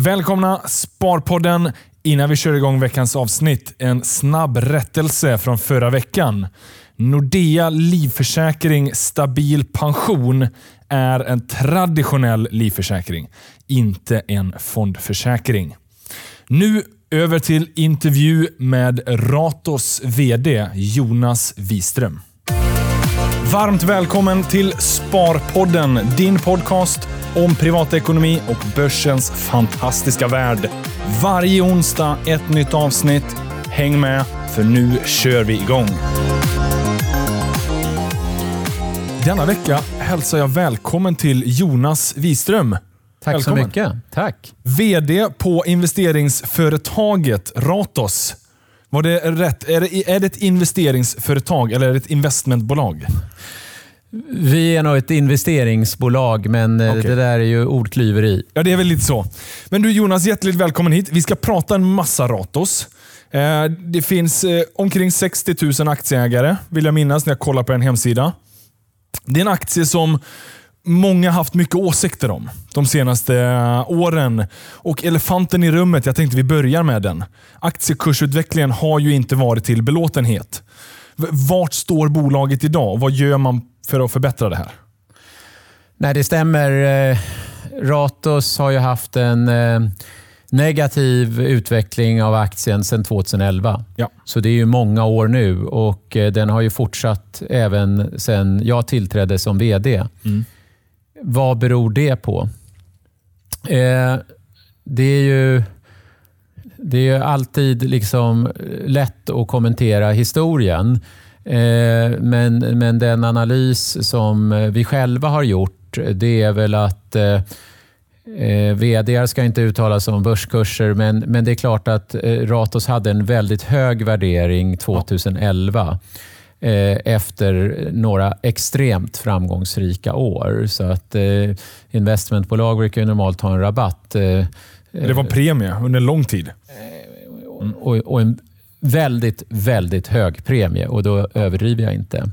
Välkomna Sparpodden. Innan vi kör igång veckans avsnitt, en snabb rättelse från förra veckan. Nordea Livförsäkring Stabil Pension är en traditionell livförsäkring, inte en fondförsäkring. Nu över till intervju med Ratos VD Jonas Wiström. Varmt välkommen till Sparpodden, din podcast om privatekonomi och börsens fantastiska värld. Varje onsdag ett nytt avsnitt. Häng med, för nu kör vi igång. Denna vecka hälsar jag välkommen till Jonas Wiström. Tack välkommen. så mycket. Tack. VD på investeringsföretaget Ratos. Var det rätt? Är det, är det ett investeringsföretag eller är det ett investmentbolag? Vi är nog ett investeringsbolag, men eh, Okej. det där är ju ordklyveri. Ja, det är väl lite så. Men du Jonas, hjärtligt välkommen hit. Vi ska prata en massa Ratos. Eh, Det finns eh, omkring 60 000 aktieägare, vill jag minnas när jag kollar på en hemsida. Det är en aktie som många haft mycket åsikter om de senaste eh, åren. Och elefanten i rummet, jag tänkte vi börjar med den. Aktiekursutvecklingen har ju inte varit till belåtenhet. Vart står bolaget idag och vad gör man för att förbättra det här? Nej, det stämmer. Eh, Ratos har ju haft en eh, negativ utveckling av aktien sedan 2011. Ja. Så det är ju många år nu och den har ju fortsatt även sedan jag tillträdde som VD. Vad beror det på? Eh, det är ju det är alltid liksom eh, lätt att kommentera historien. Eh, men, men den analys som eh, vi själva har gjort, det är väl att eh, eh VD ska inte uttala sig om börskurser, men, men det är klart att eh, Ratos hade en väldigt hög värdering 2011 efter några extremt framgångsrika år. Så att eh, investmentbolag brukar normalt ha en rabatt. Eh, Det var premie under lång tid. och, och en väldigt, väldigt hög premie och då överdriver jag inte.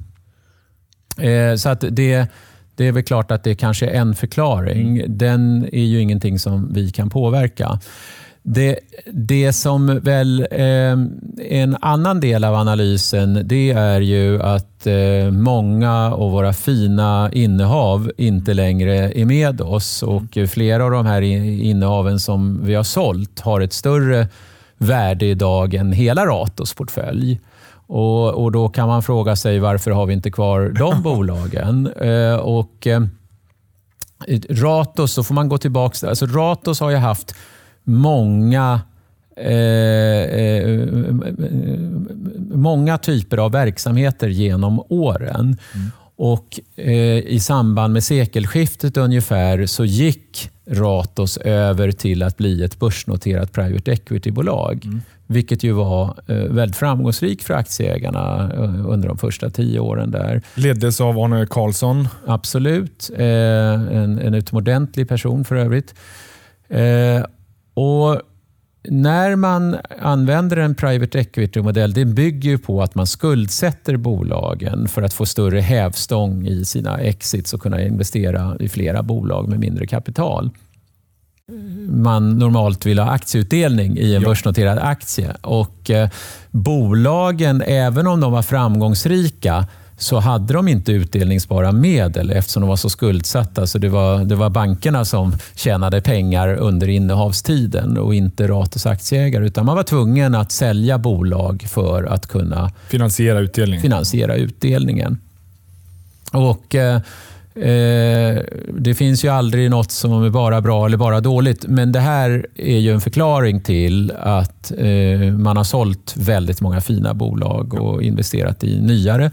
Eh, så att det, det är väl klart att det kanske är en förklaring. Den är ju ingenting som vi kan påverka. Det, det som väl eh, är en annan del av analysen det är ju att eh, många av våra fina innehav inte längre är med oss och flera av de här innehaven som vi har sålt har ett större värde idag än hela Ratos portfölj. Och, och Då kan man fråga sig varför har vi inte kvar de bolagen? Eh, och eh, Ratos, så får man gå tillbaka. Alltså Ratos har ju haft många eh, eh, många typer av verksamheter genom åren. Och eh, I samband med sekelskiftet ungefär så gick Ratos över till att bli ett börsnoterat private equity-bolag. Vilket ju var eh, väldigt framgångsrikt för aktieägarna eh, under de första tio åren. där. Leddes av Arne Karlsson. Absolut. Eh, en, en utomordentlig person för övrigt. Och när man använder en private equity-modell, det bygger ju på att man skuldsätter bolagen för att få större hävstång i sina exits och kunna investera i flera bolag med mindre kapital. Man normalt vill ha aktieutdelning i en Ja. börsnoterad aktie. Och eh, Bolagen, även om de var framgångsrika, så hade de inte utdelningsbara medel eftersom de var så skuldsatta. Så det var, det var bankerna som tjänade pengar under innehavstiden och inte Ratos aktieägare. Utan man var tvungen att sälja bolag för att kunna Finansiera utdelning. finansiera utdelningen. Och eh, eh, Det finns ju aldrig något som är bara bra eller bara dåligt. Men det här är ju en förklaring till att eh, man har sålt väldigt många fina bolag och investerat i nyare.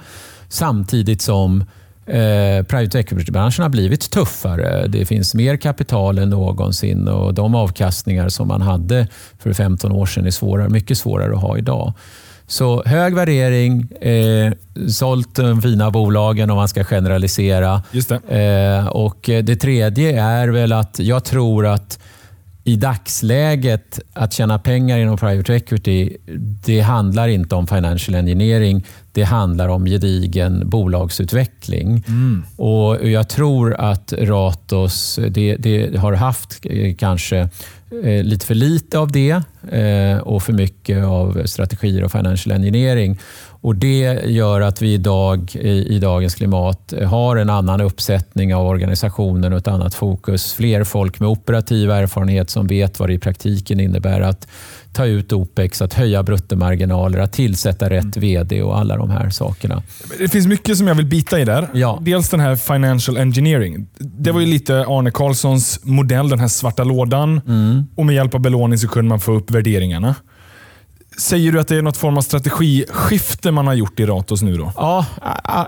Samtidigt som eh, private equity-branschen har blivit tuffare. Det finns mer kapital än någonsin och de avkastningar som man hade för 15 år sedan är svårare, mycket svårare att ha idag. Så hög värdering, eh, sålt de fina bolagen om man ska generalisera. Just det. Eh, och Det tredje är väl att jag tror att i dagsläget att tjäna pengar inom private equity, det handlar inte om financial engineering. Det handlar om gedigen bolagsutveckling. Mm. Och Jag tror att Ratos det, det har haft eh, kanske eh, lite för lite av det eh, och för mycket av strategier och financial engineering. Och Det gör att vi idag i, i dagens klimat har en annan uppsättning av organisationen och ett annat fokus. Fler folk med operativ erfarenhet som vet vad det i praktiken innebär att ta ut OPEX, att höja bruttomarginaler, att tillsätta rätt VD och alla de här sakerna. Det finns mycket som jag vill bita i där. Ja. Dels den här financial engineering. Det var ju lite Arne Carlssons modell, den här svarta lådan. Och Med hjälp av belåning så kunde man få upp värderingarna. Säger du att det är något form av strategiskifte man har gjort i Ratos nu? då? Ja,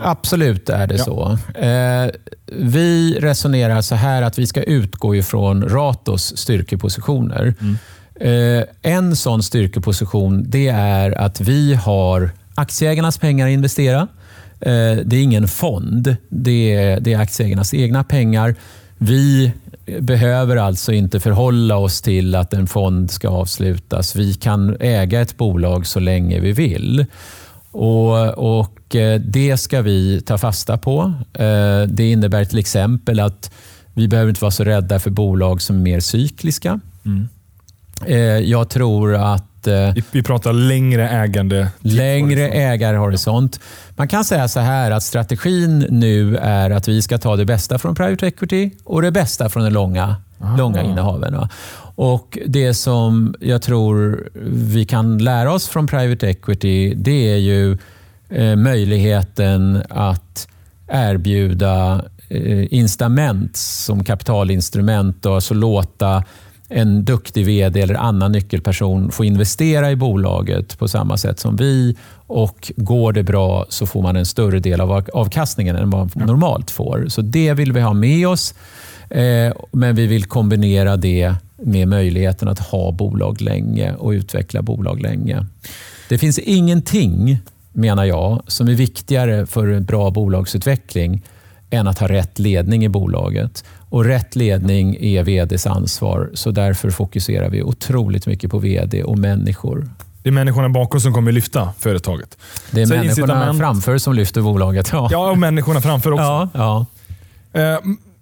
absolut är det Ja. så. Eh, vi resonerar så här att vi ska utgå ifrån Ratos styrkepositioner. Eh, en sån styrkeposition det är att vi har aktieägarnas pengar att investera. Eh, det är ingen fond. Det är, det är aktieägarnas egna pengar. Vi behöver alltså inte förhålla oss till att en fond ska avslutas. Vi kan äga ett bolag så länge vi vill. Och, och eh, Det ska vi ta fasta på. Eh, Det innebär till exempel att vi behöver inte vara så rädda för bolag som är mer cykliska. Eh, Jag tror att eh, Vi, vi pratar längre ägande. längre ägarhorisont. Man kan säga så här att strategin nu är att vi ska ta det bästa från private equity och det bästa från de långa, långa innehaven. va. Och Det som jag tror vi kan lära oss från private equity det är ju eh, möjligheten att erbjuda eh, incitament som kapitalinstrument och alltså låta en duktig vd eller annan nyckelperson få investera i bolaget på samma sätt som vi. Och Går det bra så får man en större del av av- avkastningen än vad man normalt får. Så Det vill vi ha med oss. Eh, Men vi vill kombinera det med möjligheten att ha bolag länge och utveckla bolag länge. Det finns ingenting, menar jag, som är viktigare för en bra bolagsutveckling än att ha rätt ledning i bolaget. Och Rätt ledning är vds ansvar, så därför fokuserar vi otroligt mycket på vd och människor. Det är människorna bakom som kommer lyfta företaget. Det är Så människorna incitament- framför som lyfter bolaget. Ja. Ja, och människorna framför också. Ja, ja. Eh,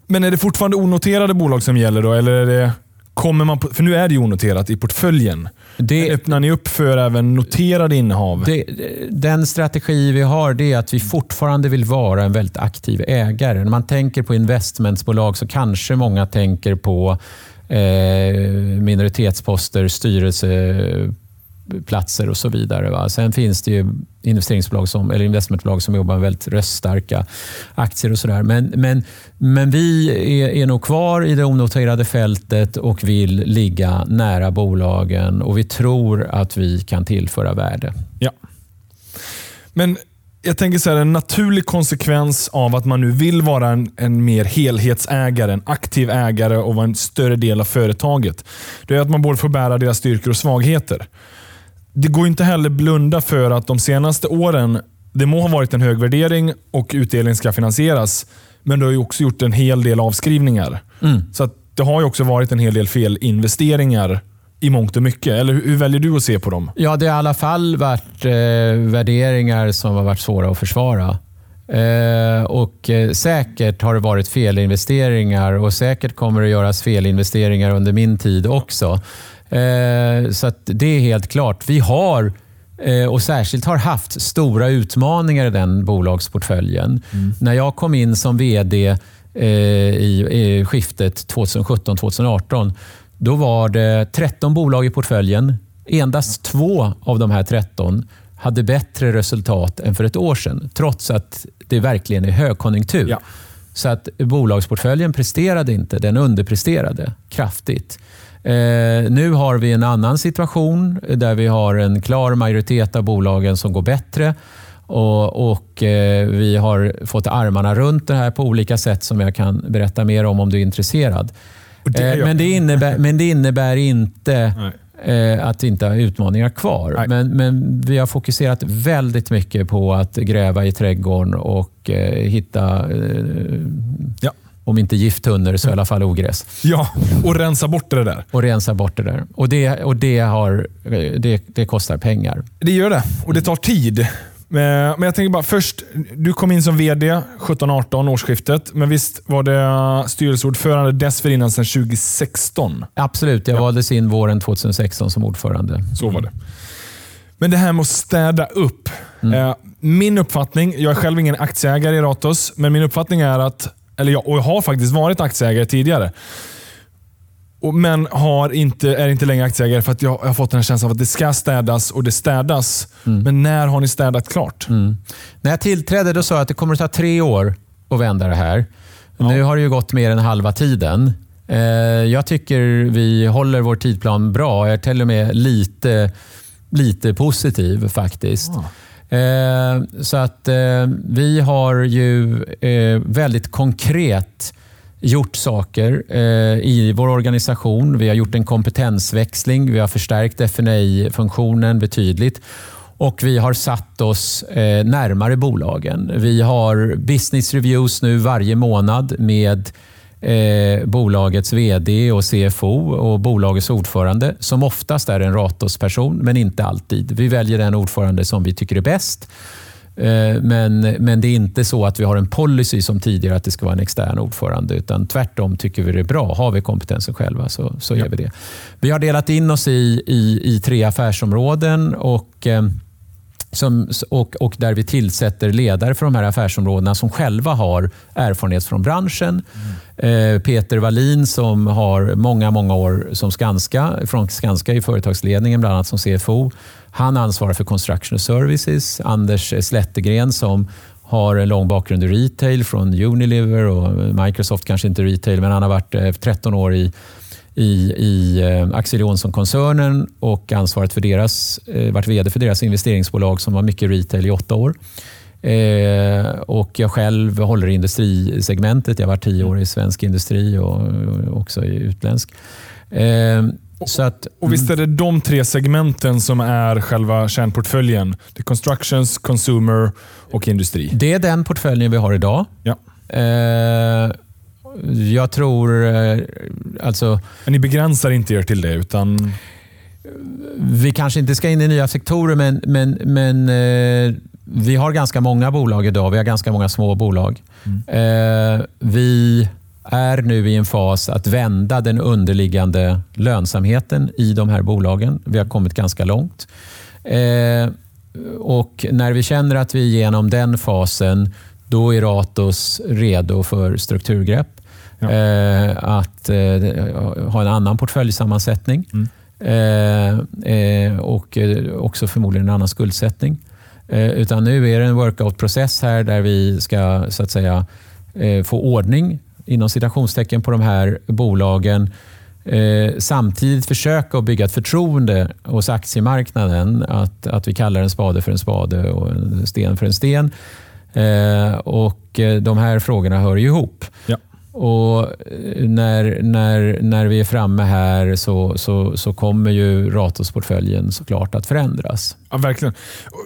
Men är det fortfarande onoterade bolag som gäller då? Eller är det, kommer man på, för nu är det ju onoterat i portföljen. Det, Öppnar ni upp för även noterade innehav? det, den strategi vi har det är att vi fortfarande vill vara en väldigt aktiv ägare. När man tänker på investmentsbolag så kanske många tänker på eh, minoritetsposter, platser och så vidare. Va? Sen finns det ju investeringsbolag som, eller investmentbolag som jobbar med väldigt röststarka aktier och sådär. Men, men, men vi är, är nog kvar i det onoterade fältet och vill ligga nära bolagen och vi tror att vi kan tillföra värde. Ja. Men jag tänker så här, en naturlig konsekvens av att man nu vill vara en, en mer helhetsägare, en aktiv ägare och vara en större del av företaget. Det är att man både får bära deras styrkor och svagheter. Det går inte heller blunda för att de senaste åren, det må ha varit en hög värdering och utdelning ska finansieras, men du har ju också gjort en hel del avskrivningar. Så att det har ju också varit en hel del felinvesteringar i mångt och mycket. Eller hur, hur väljer du att se på dem? Ja, det har i alla fall varit eh, värderingar som har varit svåra att försvara. Eh, och eh, Säkert har det varit felinvesteringar och säkert kommer det göras felinvesteringar under min tid också. Eh, så det är helt klart. Vi har eh, och särskilt har haft stora utmaningar i den bolagsportföljen. När jag kom in som VD eh, i, i skiftet 2017-2018 då var det 13 bolag i portföljen. Endast två av de här 13 hade bättre resultat än för ett år sedan, trots att det verkligen är högkonjunktur. Ja. Så att bolagsportföljen presterade inte, den underpresterade kraftigt. Eh, nu har vi en annan situation där vi har en klar majoritet av bolagen som går bättre. Och, och eh, Vi har fått armarna runt det här på olika sätt som jag kan berätta mer om om du är intresserad. Det Eh, men, det innebär, men det innebär inte eh, att inte har utmaningar kvar. Men, men vi har fokuserat väldigt mycket på att gräva i trädgården och eh, hitta, eh, Ja. Om inte gifttunnor så i alla fall ogräs. Ja, och rensa bort det där. Och rensa bort det där. Och det, och det, har, eh, det, det kostar pengar. Det gör det och det tar tid. Men jag tänker bara först, du kom in som VD 17-18 årsskiftet, men visst var det styrelseordförande dessförinnan sedan 2016? Absolut, jag ja. valdes in våren 2016 som ordförande. Så var det. Men det här med att städa upp. Mm. Eh, min uppfattning, jag är själv ingen aktieägare i Ratos, men min uppfattning är att, eller jag, och jag har faktiskt varit aktieägare tidigare, men har inte, är inte längre aktieägare för att jag, jag har fått den här känslan av att det ska städas och det städas. Mm. Men när har ni städat klart? Mm. När jag tillträdde då sa jag att det kommer att ta tre år att vända det här. Ja. Nu har det ju gått mer än halva tiden. Eh, jag tycker vi håller vår tidplan bra. Jag är till och med lite, lite positiv faktiskt. Ja. Eh, så att eh, vi har ju eh, väldigt konkret gjort saker eh, i vår organisation. Vi har gjort en kompetensväxling. Vi har förstärkt FNI-funktionen betydligt och vi har satt oss eh, närmare bolagen. Vi har business reviews nu varje månad med eh, bolagets VD och CFO och bolagets ordförande som oftast är en Ratos-person, men inte alltid. Vi väljer den ordförande som vi tycker är bäst Eh, men, men det är inte så att vi har en policy som tidigare att det ska vara en extern ordförande. Utan tvärtom tycker vi det är bra. Har vi kompetensen själva så, så gör vi det. Vi har delat in oss i, i, i tre affärsområden. och eh, som, och, och, där vi tillsätter ledare för de här affärsområdena som själva har erfarenhet från branschen. Mm. Eh, Peter Wallin som har många, många år som Skanska, från Skanska i företagsledningen, bland annat som CFO. Han ansvarar för construction services. Anders Slättegren som har en lång bakgrund i retail från Unilever och Microsoft kanske inte retail, men han har varit eh, 13 år i i, i eh, Axel Johnson-koncernen och ansvarat för deras, eh, varit VD för deras investeringsbolag som var mycket retail i åtta år. Eh, och jag själv håller i industrisegmentet. Jag har varit tio år i svensk industri och också i utländsk. Eh, så att, och Visst är det de tre segmenten som är själva kärnportföljen? Det constructions, consumer och industri. Det är den portföljen vi har idag. Ja. Eh, jag tror... Eh, alltså, men ni begränsar inte er till det? utan... Vi kanske inte ska in i nya sektorer, men, men, men eh, vi har ganska många bolag idag. Vi har ganska många små bolag. Mm. Eh, vi är nu i en fas att vända den underliggande lönsamheten i de här bolagen. Vi har kommit ganska långt. Och När vi känner att vi är igenom den fasen, då är Ratos redo för strukturgrepp. Ja. Eh, att eh, ha en annan portföljsammansättning mm. eh, och också förmodligen en annan skuldsättning. utan nu är det en workout-process här där vi ska så att säga få ordning inom citationstecken på de här bolagen. samtidigt försöka att bygga ett förtroende hos aktiemarknaden. Att, att vi kallar en spade för en spade och en sten för en sten. och De här frågorna hör ihop. Ja. Och när, när, när vi är framme här så, så, så kommer ju Ratos-portföljen såklart att förändras. Ja, verkligen.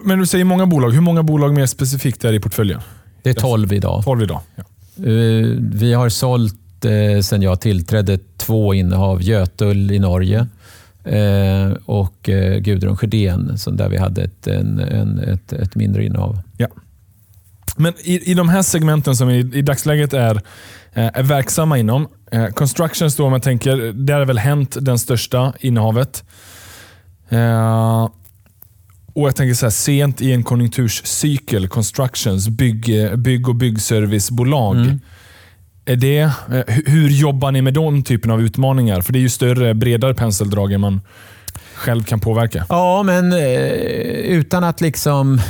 Men du säger många bolag. Hur många bolag mer specifikt är i portföljen? Det är 12 idag. 12 idag ja. Eh, vi har sålt eh, sen jag tillträdde två innehav. Götull i Norge eh, och Gudrun Sjödén där vi hade ett, en, en, ett, ett mindre innehav. Men i, i de här segmenten som i, i dagsläget är Eh, är verksamma inom. Eh, Constructions då, om man tänker, där har väl hänt den största innehavet. Eh, och jag tänker så här, sent i en konjunkturscykel, Constructions, bygg, bygg och byggservicebolag. Mm. Är det, hur jobbar ni med den typen av utmaningar? För det är ju större, bredare penseldrag än man själv kan påverka. Ja, men utan att liksom,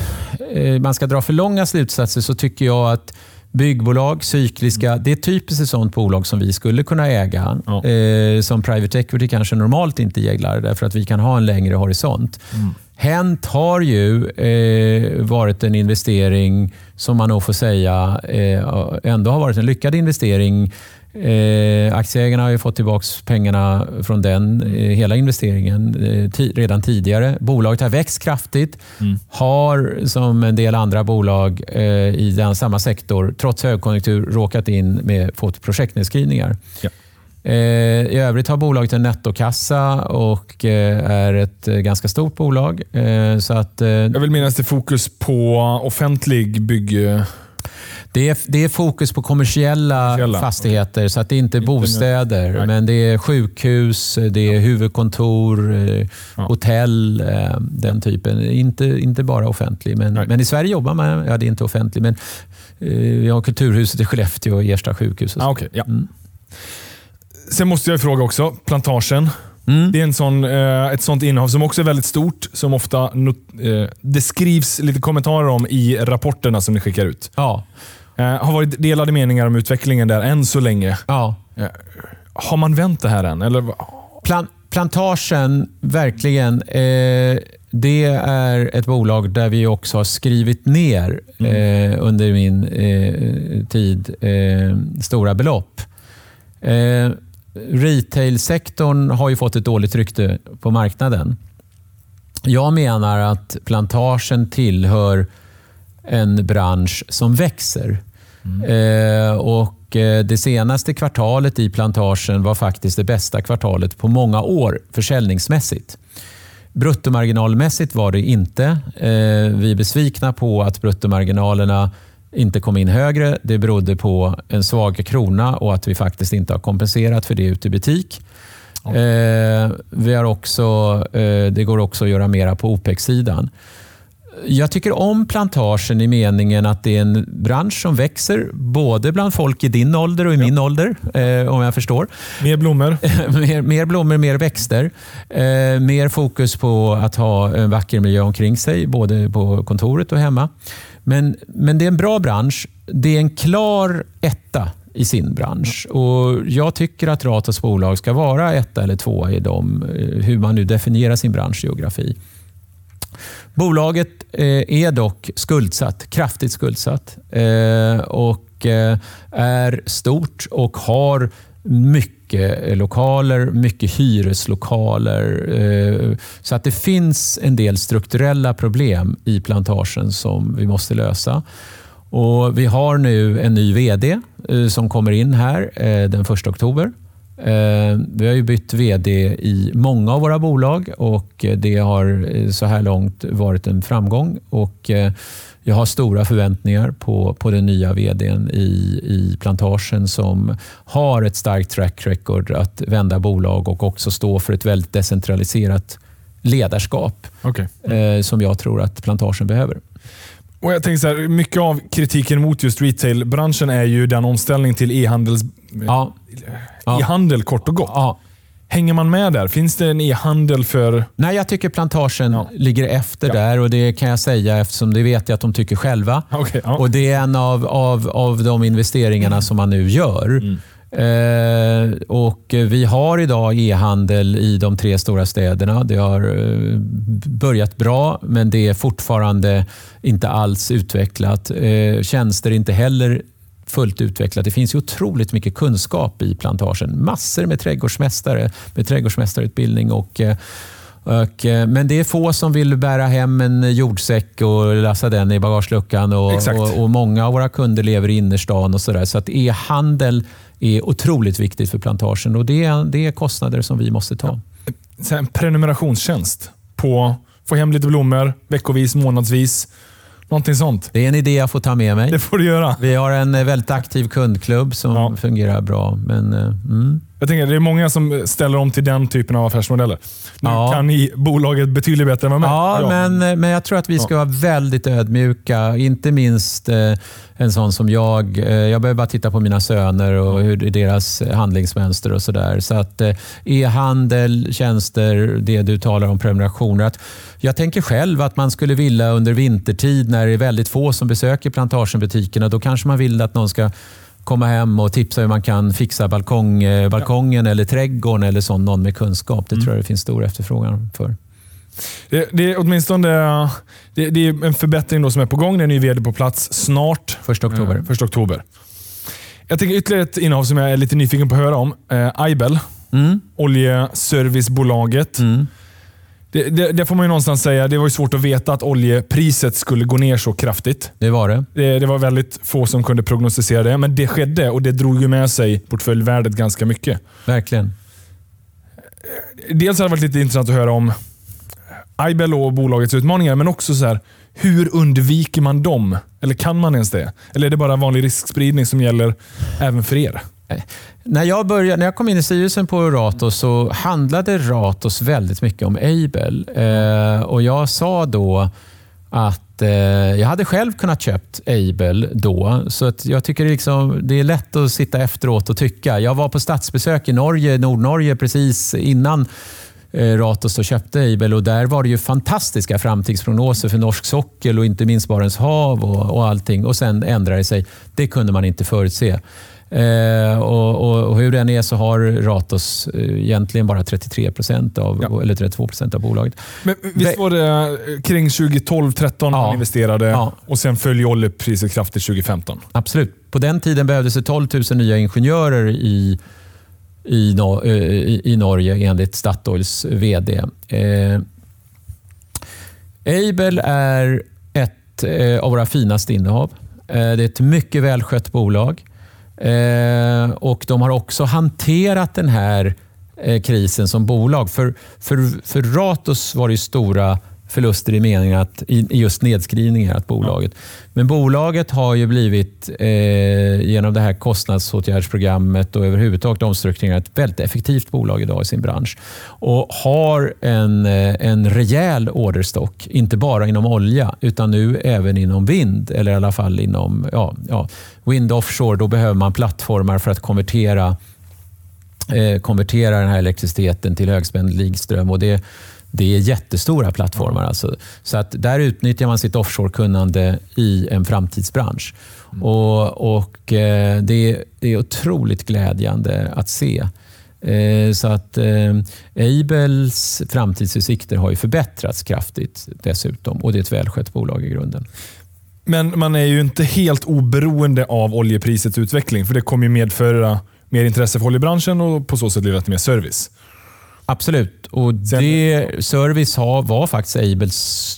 man ska dra för långa slutsatser så tycker jag att Byggbolag, cykliska, det är typiskt ett sånt bolag som vi skulle kunna äga. Ja. Eh, som private equity kanske normalt inte gillar, därför att vi kan ha en längre horisont. Mm. Hent har ju eh, varit en investering som man nog får säga eh, ändå har varit en lyckad investering Eh, aktieägarna har ju fått tillbaka pengarna från den, eh, hela investeringen eh, redan tidigare. Bolaget har växt kraftigt, mm. har som en del andra bolag eh, i den samma sektor, trots högkonjunktur, råkat in med fått projektnedskrivningar. Ja. Eh, I övrigt har bolaget en nettokassa och eh, är ett ganska stort bolag. Så att, Jag vill minnas det är fokus på offentlig bygg... det, är, det är fokus på kommersiella, Kommersiella, fastigheter, så att det är inte Inte bostäder. Nej. Men det är sjukhus, det är huvudkontor, eh, Ja. hotell, eh, den typen. Inte, inte bara offentlig. Men, Nej. men i Sverige jobbar man, ja det är inte offentlig, men eh, vi har Kulturhuset i Skellefteå och Ersta sjukhus. Och så. Ah, okay, ja. Mm. Sen måste jag fråga också, plantagen. Mm. Det är en sån, eh, ett sånt innehav som också är väldigt stort, som ofta not, eh, det skrivs lite kommentarer om i rapporterna som ni skickar ut. Ja, Eh, har varit delade meningar om utvecklingen där än så länge. ja. Har man vänt det här än? Eller? Plan, plantagen, verkligen. Eh, det är ett bolag där vi också har skrivit ner eh, under min eh, tid eh, stora belopp. Eh, Retailsektorn har ju fått ett dåligt rykte på marknaden. Jag menar att plantagen tillhör en bransch som växer. Eh, och eh, Det senaste kvartalet i plantagen var faktiskt det bästa kvartalet på många år försäljningsmässigt. Bruttomarginalmässigt var det inte. Eh, vi är besvikna på att bruttomarginalerna inte kom in högre. Det berodde på en svag krona och att vi faktiskt inte har kompenserat för det ute i butik. Eh, vi har också, det går också att göra mera på OPEX-sidan. Jag tycker om plantagen i meningen att det är en bransch som växer både bland folk i din ålder och i min ålder, eh, om jag förstår. Mer blommor? mer, mer blommor, mer växter. Eh, mer fokus på att ha en vacker miljö omkring sig, både på kontoret och hemma. Men, men det är en bra bransch. Det är en klar etta i sin bransch. Och Jag tycker att Ratos bolag ska vara etta eller tvåa i dem, eh, hur man nu definierar sin branschgeografi. Bolaget eh, är dock skuldsatt, kraftigt skuldsatt eh, och eh, är stort och har mycket lokaler, mycket hyreslokaler. Så att det finns en del strukturella problem i plantagen som vi måste lösa. Och vi har nu en ny VD som kommer in här den 1 oktober. Eh, Vi har ju bytt VD i många av våra bolag och eh, det har eh, så här långt varit en framgång. Och jag har stora förväntningar på, på den nya VDn i, i plantagen som har ett starkt track record att vända bolag och också stå för ett väldigt decentraliserat ledarskap eh, som jag tror att plantagen behöver. Och jag tänker så här, mycket av kritiken mot just retailbranschen är ju den omställning till e-handels, Ja, e-handel kort och gott. ja. Hänger man med där? Finns det en e-handel för... Nej, jag tycker plantagen Ja. ligger efter Ja. där och det kan jag säga eftersom det vet jag att de tycker själva. Okej, ja. Och Det är en av, av, av de investeringarna som man nu gör. Mm. Eh, och Vi har idag e-handel i de tre stora städerna. Det har eh, börjat bra, men det är fortfarande inte alls utvecklat. Eh, tjänster är inte heller fullt utvecklat. Det finns ju otroligt mycket kunskap i plantagen. Massor med trädgårdsmästare med trädgårdsmästarutbildning. Och, eh, och, eh, men det är få som vill bära hem en jordsäck och lassa den i bagageluckan. Och, och, och Många av våra kunder lever i innerstan. och Så, där. så att e-handel är otroligt viktigt för plantagen och det är, det är kostnader som vi måste ta. här, en prenumerationstjänst på få hem lite blommor veckovis, månadsvis. Någonting sånt. Det är en idé jag får ta med mig. Det får du göra. Vi har en eh, väldigt aktiv kundklubb som Ja. fungerar bra. Men, eh, mm. Jag tänker, det är många som ställer om till den typen av affärsmodeller. Nu Ja. kan ni bolaget betydligt bättre än vad Ja, jag. Men, men jag tror att vi ska vara väldigt ödmjuka. Inte minst eh, en sån som jag. Eh, jag behöver bara titta på mina söner och hur deras handlingsmönster och sådär. Så att eh, e-handel, tjänster, det du talar om, prenumerationer. Att jag tänker själv att man skulle vilja under vintertid när det är väldigt få som besöker plantagenbutikerna, då kanske man vill att någon ska komma hem och tipsa hur man kan fixa balkong, eh, balkongen eller trädgården eller sånt, någon med kunskap. Det tror jag det finns stor efterfrågan för. Det, det är åtminstone det, det är en förbättring då som är på gång. Det är en ny vd på plats snart. Första oktober. Eh, första oktober. Jag tänker ytterligare ett innehav som jag är lite nyfiken på att höra om. Eh, Aibel, Mm. oljeservicebolaget. Mm. Det Det, det, får man ju någonstans säga. Det var ju svårt att veta att oljepriset skulle gå ner så kraftigt. Det var det. Det, det var väldigt få som kunde prognostisera det, men det skedde och det drog ju med sig portföljvärdet ganska mycket. Verkligen. Dels har det varit lite intressant att höra om Aibel och bolagets utmaningar, men också så här, hur undviker man dem? Eller kan man ens det? Eller är det bara vanlig riskspridning som gäller även för er? När jag, började, när jag kom in i styrelsen på Ratos så handlade Ratos väldigt mycket om Aibel. Eh, och jag sa då att eh, jag hade själv kunnat köpt Aibel då. Så att jag tycker det, liksom, det är lätt att sitta efteråt och tycka. Jag var på statsbesök i Norge, Nordnorge precis innan eh, Ratos och köpte Aibel och där var det ju fantastiska framtidsprognoser för norsk sockel och inte minst Barents hav och, och allting. Och sen ändrade det sig. Det kunde man inte förutse. Eh, och, och, hur den är så har Ratos eh, egentligen bara 33 procent av, ja. eller 32 procent av bolaget. Men visst var det eh, kring 2012-2013 ja. man investerade ja. och sen följde oljepriset kraftigt 2015? Absolut. På den tiden behövdes det 12 000 nya ingenjörer i, i, no, i, i Norge enligt Statoils VD. Eh, Aibel är ett eh, av våra finaste innehav. Eh, det är ett mycket välskött bolag. Eh, och De har också hanterat den här eh, krisen som bolag. För, för, för Ratos var det stora förluster i meningen att i just nedskrivningar att bolaget. Men bolaget har ju blivit eh, genom det här kostnadsåtgärdsprogrammet och överhuvudtaget omstruktureringar ett väldigt effektivt bolag idag i sin bransch och har en, eh, en rejäl orderstock. Inte bara inom olja utan nu även inom vind eller i alla fall inom ja, ja, Wind offshore, då behöver man plattformar för att konvertera, eh, konvertera den här elektriciteten till högspänd likström. Och det, det är jättestora plattformar. Alltså. Så att där utnyttjar man sitt offshore-kunnande i en framtidsbransch. Mm. Och, och eh, det, det, är otroligt glädjande att se. Eh, så att eh, Aibels framtidsutsikter har ju förbättrats kraftigt dessutom och det är ett välskött bolag i grunden. Men man är ju inte helt oberoende av oljeprisets utveckling, för det kommer ju medföra mer intresse för oljebranschen och på så sätt leda till mer service. Absolut. Och det, service har, var faktiskt Aibels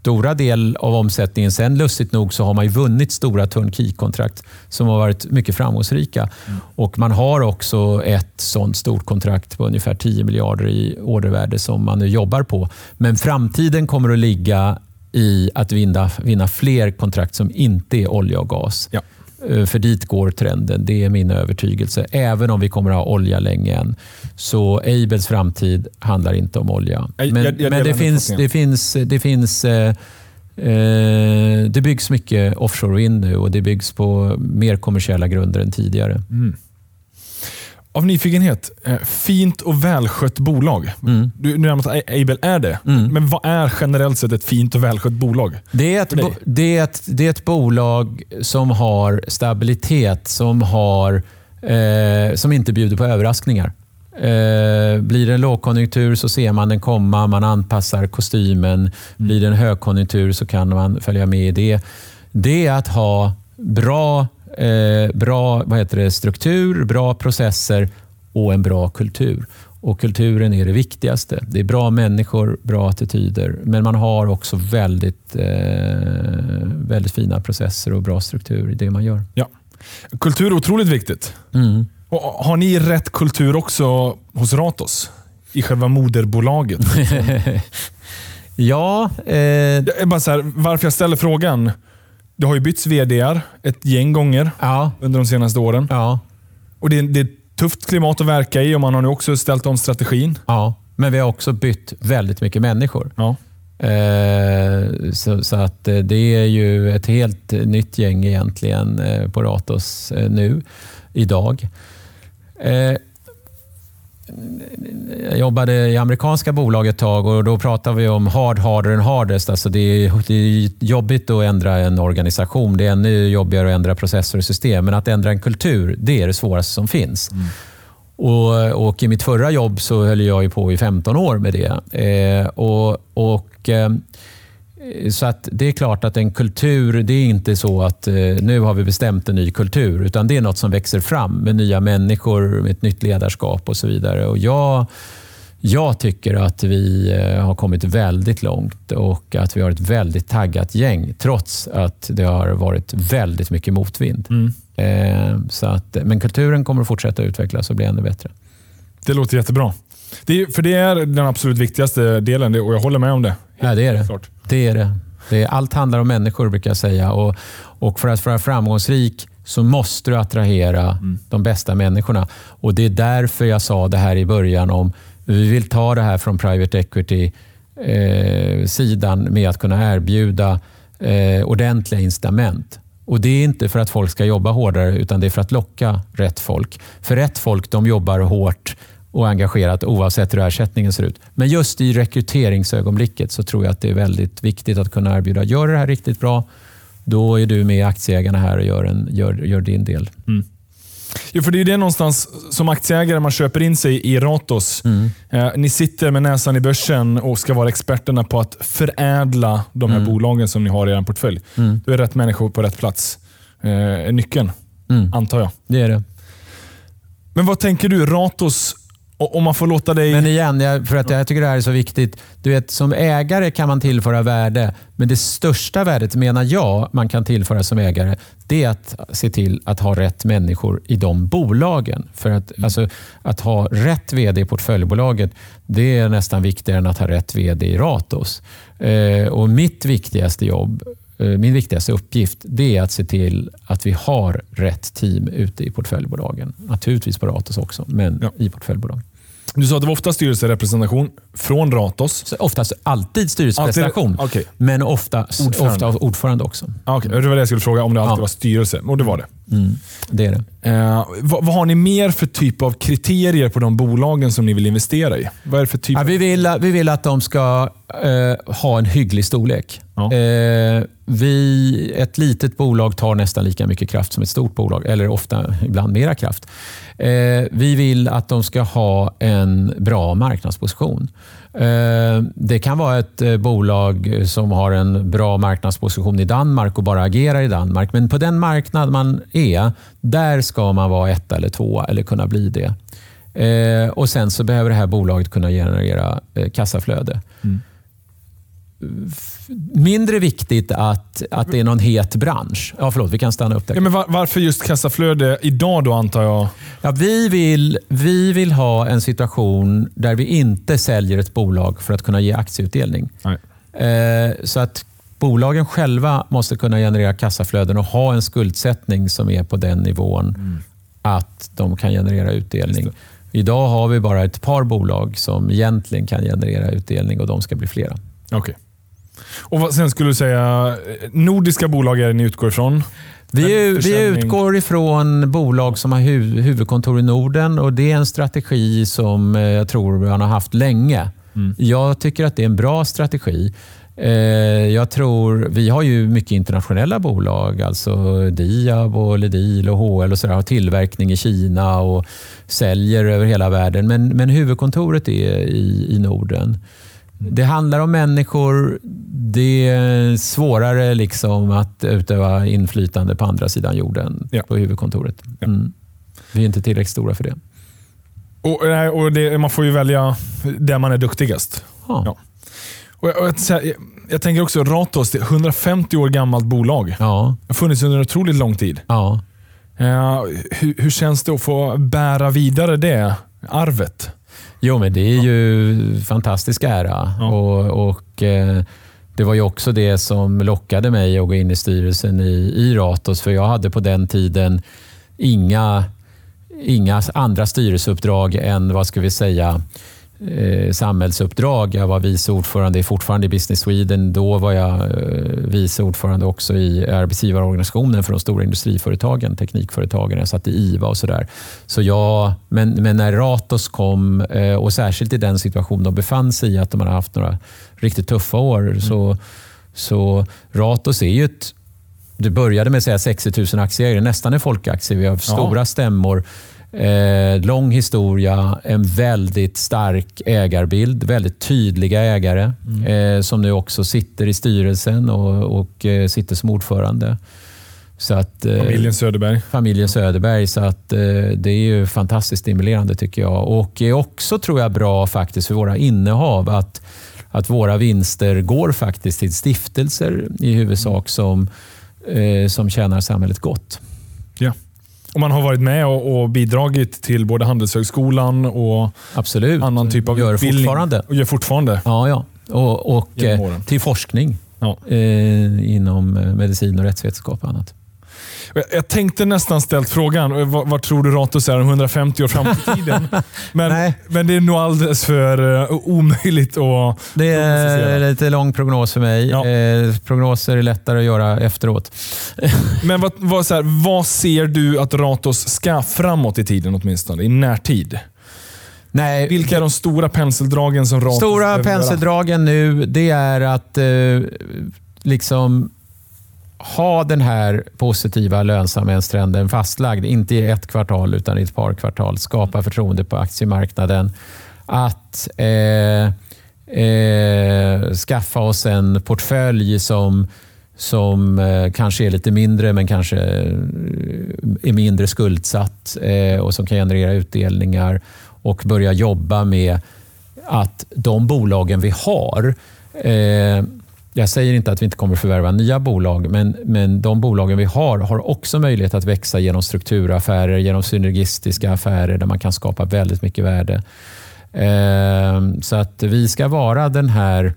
stora del av omsättningen. Sen lustigt nog så har man ju vunnit stora turnkey-kontrakt som har varit mycket framgångsrika. Mm. Och Man har också ett sånt stort kontrakt på ungefär 10 miljarder i ordervärde som man nu jobbar på. Men framtiden kommer att ligga i att vinna, vinna fler kontrakt som inte är olja och gas. Ja. Eh, för dit går trenden, det är min övertygelse. Även om vi kommer att ha olja länge än. Så Aibels framtid handlar inte om olja. Men, jag, jag men det, finns, det finns, det finns eh, eh, det byggs mycket offshore vind nu och det byggs på mer kommersiella grunder än tidigare. Mm. Av nyfikenhet, eh, fint och välskött bolag. Mm. Du nämnde att Able är det. Mm. Men vad är generellt sett ett fint och välskött bolag? Det är, ett, det är, ett, det är ett bolag som har stabilitet, som, har, eh, som inte bjuder på överraskningar. Eh, blir det en lågkonjunktur så ser man den komma, man anpassar kostymen. Mm. Blir det en högkonjunktur så kan man följa med i det. Det är att ha bra eh, bra vad heter det, struktur, bra processer och en bra kultur. Och Kulturen är det viktigaste. Det är bra människor, bra attityder, men man har också väldigt, eh, väldigt fina processer och bra struktur i det man gör. Ja. Kultur är otroligt viktigt. Mm. Och har ni rätt kultur också hos Ratos? I själva moderbolaget? ja. Eh... Bara så här, varför jag ställer frågan. Det har ju bytts vd ett gäng gånger ja. under de senaste åren. Ja. Och det är, det är ett tufft klimat att verka i och man har nu också ställt om strategin. Ja, men vi har också bytt väldigt mycket människor. Ja. Eh, så, så, att eh, det är ju ett helt nytt gäng egentligen eh, på Ratos nu, idag. Eh, jag jobbade i amerikanska bolag ett tag och då pratade vi om hard, harder and hardest. Alltså det, är, det är jobbigt att ändra en organisation. Det är ännu jobbigare att ändra processer och system. Men att ändra en kultur, det är det svåraste som finns. Mm. Och, och, I mitt förra jobb så höll jag på i 15 år med det. Eh, och, och eh, så att det är klart att en kultur, det är inte så att eh, nu har vi bestämt en ny kultur, utan det är något som växer fram med nya människor, med ett nytt ledarskap och så vidare. Och jag, Jag tycker att vi eh, har kommit väldigt långt och att vi har ett väldigt taggat gäng trots att det har varit väldigt mycket motvind. Mm. Eh, så att, men kulturen kommer att fortsätta utvecklas och bli ännu bättre. Det låter jättebra. Det är, för det är den absolut viktigaste delen och jag håller med om det. Ja, det är det. Klart. det, är det. det är, allt handlar om människor brukar jag säga. Och, och för att vara framgångsrik så måste du attrahera Mm. de bästa människorna. Och Det är därför jag sa det här i början om vi vill ta det här från private equity-sidan med att kunna erbjuda eh, ordentliga incitament. Och Det är inte för att folk ska jobba hårdare utan det är för att locka rätt folk. För rätt folk de jobbar hårt och engagerat oavsett hur ersättningen ser ut. Men just i rekryteringsögonblicket så tror jag att det är väldigt viktigt att kunna erbjuda, gör det här riktigt bra, då är du med aktieägarna här och gör, en, gör, gör din del. Jo, för det är det någonstans som aktieägare man köper in sig i Ratos. Mm. Eh, ni sitter med näsan i börsen och ska vara experterna på att förädla de Mm. här bolagen som ni har i er portfölj. Då är rätt människor på rätt plats eh, nyckeln, Mm. antar jag. Det är det. Men vad tänker du, Ratos, om man får låta dig... Men igen, jag, för att jag tycker det här är så viktigt. Du vet, som ägare kan man tillföra värde, men det största värdet menar jag man kan tillföra som ägare, det är att se till att ha rätt människor i de bolagen. För att, alltså, att ha rätt vd i portföljbolaget, det är nästan viktigare än att ha rätt vd i Ratos. Eh, och mitt viktigaste jobb min viktigaste uppgift det är att se till att vi har rätt team ute i portföljbolagen. Naturligtvis på Ratos också, men Ja. i portföljbolagen. Du sa att det var ofta styrelserepresentation från Ratos. Så Oftast alltid styrelseprestation, Alltid- okej. men ofta Ordförande. ofta ordförande också. Ah, okay. Det var det jag skulle fråga, om det alltid Ja. var styrelse. Och det var det. Mm, det är det. Eh, vad, vad har ni mer för typ av kriterier på de bolagen som ni vill investera i? Vad är för typ Ja, vi, vill, vi vill att de ska eh, ha en hygglig storlek. Ja. Eh, vi, ett litet bolag tar nästan lika mycket kraft som ett stort bolag, eller ofta ibland mera kraft. Eh, vi vill att de ska ha en bra marknadsposition. Eh, det kan vara ett eh, bolag som har en bra marknadsposition i Danmark och bara agerar i Danmark. Men på den marknad man är, där ska man vara ett eller två eller kunna bli det. Eh, och Sen så behöver det här bolaget kunna generera eh, kassaflöde. Mm. Mindre viktigt att, att det är någon het bransch. Ja, förlåt, vi kan stanna upp där. Ja, men var, varför just kassaflöde idag då antar jag? Ja, vi, vill, vi vill ha en situation där vi inte säljer ett bolag för att kunna ge aktieutdelning. Eh, så att bolagen själva måste kunna generera kassaflöden och ha en skuldsättning som är på den nivån att de kan generera utdelning. Idag har vi bara ett par bolag som egentligen kan generera utdelning och de ska bli flera. Okej. Och sen skulle du säga, eh, nordiska bolag är det ni utgår ifrån? Vi, vi utgår ifrån bolag som har hu huvudkontor i Norden och det är en strategi som eh, jag tror man har haft länge. Mm. Jag tycker att det är en bra strategi. Eh, Jag tror, vi har ju mycket internationella bolag, alltså Diab, och Ledil och HL och sådär, har tillverkning i Kina och säljer över hela världen. Men, men huvudkontoret är i, i Norden. Det handlar om människor. Det är svårare liksom att utöva inflytande på andra sidan jorden, Ja. på huvudkontoret. Mm. Vi är inte tillräckligt stora för det. Och, och det, man får ju välja där man är duktigast. Ja. Ja. Och jag, och jag, jag, tänker också Ratos, det är 150 år gammalt bolag. Ja. Det har funnits under en otroligt lång tid. ja. Eh, hur, hur känns det att få bära vidare det arvet? Jo, men det är ju fantastisk ära. Ja. Och, och, eh, det var ju också det som lockade mig att gå in i styrelsen i, i Ratos. För jag hade på den tiden inga, inga andra styrelseuppdrag än, vad ska vi säga, eh, samhällsuppdrag. Jag var vice ordförande fortfarande i Business Sweden. Då var jag eh, vice ordförande också i arbetsgivarorganisationen för de stora industriföretagen, teknikföretagen. Jag satt i IVA och sådär. Så jag, men, men när Ratos kom, eh, och särskilt i den situation de befann sig i, att de hade haft några riktigt tuffa år, så, så Ratos är ju ett det började med att säga 60 000 aktieägare, nästan en folkaktie. Vi har stora stämmor, eh, lång historia, en väldigt stark ägarbild, väldigt tydliga ägare eh, som nu också sitter i styrelsen och, och eh, sitter som ordförande. Så att, eh, Familjen Söderberg. familjen Söderberg. Så att, eh, det är ju fantastiskt stimulerande tycker jag. Och är också tror jag bra faktiskt för våra innehav att, att våra vinster går faktiskt till stiftelser i huvudsak som, eh, som tjänar samhället gott. Och man har varit med och, och bidragit till både Handelshögskolan och Absolut. annan typ av Gör utbildning. fortfarande. Och gör fortfarande. Ja, ja. Och, och eh, till forskning Ja. eh, inom eh, medicin och rättsvetenskap och annat. Jag, tänkte nästan ställt frågan, eh, vad, tror du Ratos är om 150 år fram i tiden? Men, men det är nog alldeles för uh, omöjligt att... Det är lite lång prognos för mig. Ja. Eh, prognoser är lättare att göra efteråt. Men vad, vad, så här, vad ser du att Ratos ska framåt i tiden åtminstone? I närtid? Nej, Vilka är de stora penseldragen som Ratos Stora penseldragen nu, det är att eh, liksom ha den här positiva lönsamhetstrenden fastlagd. Inte i ett kvartal utan i ett par kvartal. Skapa förtroende på aktiemarknaden. Att eh, eh, skaffa oss en portfölj som som eh, kanske är lite mindre men kanske eh, är mindre skuldsatt eh, och som kan generera utdelningar och börja jobba med att de bolagen vi har eh, jag säger inte att vi inte kommer förvärva nya bolag, men, men de bolagen vi har har också möjlighet att växa genom strukturaffärer, genom synergistiska affärer där man kan skapa väldigt mycket värde. Ehm, så att vi ska vara den här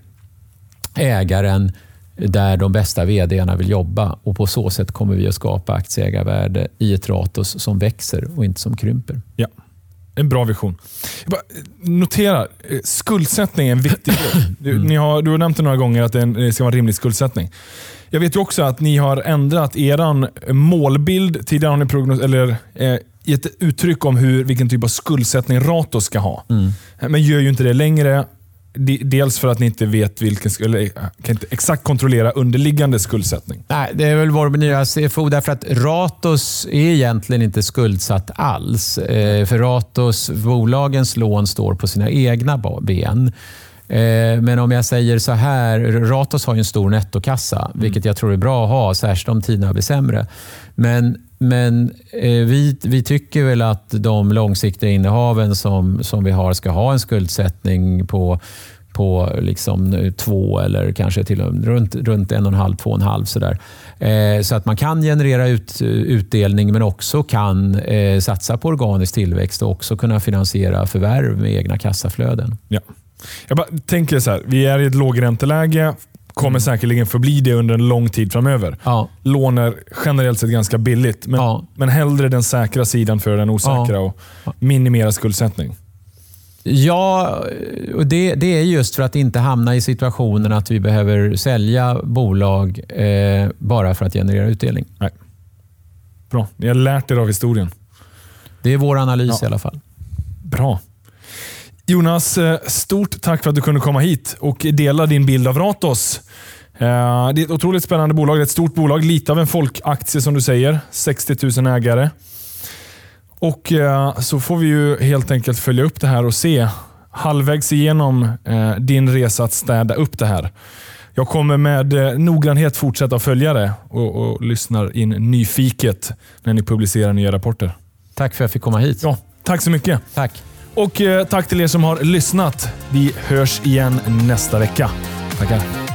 ägaren där de bästa vdarna vill jobba och på så sätt kommer vi att skapa aktieägarvärde i ett Ratos som växer och inte som krymper. Ja. En bra vision. Jag eh, notera, eh, skuldsättning är en viktig del. Du, Mm. ni har, du har nämnt det några gånger att det ska vara en rimlig skuldsättning. Jag vet ju också att ni har ändrat er målbild. Tidigare har ni prognos, eller, eh, gett uttryck om hur, vilken typ av skuldsättning Ratos ska ha. Mm. Men gör ju inte det längre. De- Dels för att ni inte vet vilken, eller kan inte exakt kontrollera underliggande skuldsättning. Nej, det är väl vår nya CFO därför att Ratos är egentligen inte skuldsatt alls. Eh, för Ratos, bolagens lån står på sina egna ben. Eh, Men om jag säger så här, Ratos har ju en stor nettokassa, vilket jag tror är bra att ha, särskilt om tiderna blir sämre. Men, men eh, vi, vi tycker väl att de långsiktiga innehaven som, som vi har ska ha en skuldsättning på på liksom eh, två eller kanske till och med runt, runt en och en halv, två och en halv. Sådär. Eh, så att man kan generera ut, utdelning men också kan eh, satsa på organisk tillväxt och också kunna finansiera förvärv med egna kassaflöden. Ja. Jag bara tänker så här, vi är i ett lågränteläge, kommer säkerligen förbli det under en lång tid framöver. Ja, Lån är generellt sett ganska billigt, men, Ja. men hellre den säkra sidan för den osäkra och minimera skuldsättning. ja och det, det är just för att inte hamna i situationen att vi behöver sälja bolag eh, bara för att generera utdelning. Bra, ni har lärt er av historien. Det är vår analys Ja. i alla fall. Bra. Jonas, eh, stort tack för att du kunde komma hit och dela din bild av Ratos. Eh, Det är ett otroligt spännande bolag. Det är ett stort bolag. Lite av en folkaktie som du säger. 60 000 ägare. Och eh, Så får vi ju helt enkelt följa upp det här och se halvvägs igenom din resa att städa upp det här. Jag kommer med noggrannhet fortsätta följa det och, och lyssnar in nyfiket när ni publicerar nya rapporter. Tack för att jag fick komma hit. Ja, tack så mycket. Tack. Och eh, tack till er som har lyssnat. Vi hörs igen nästa vecka. Tackar.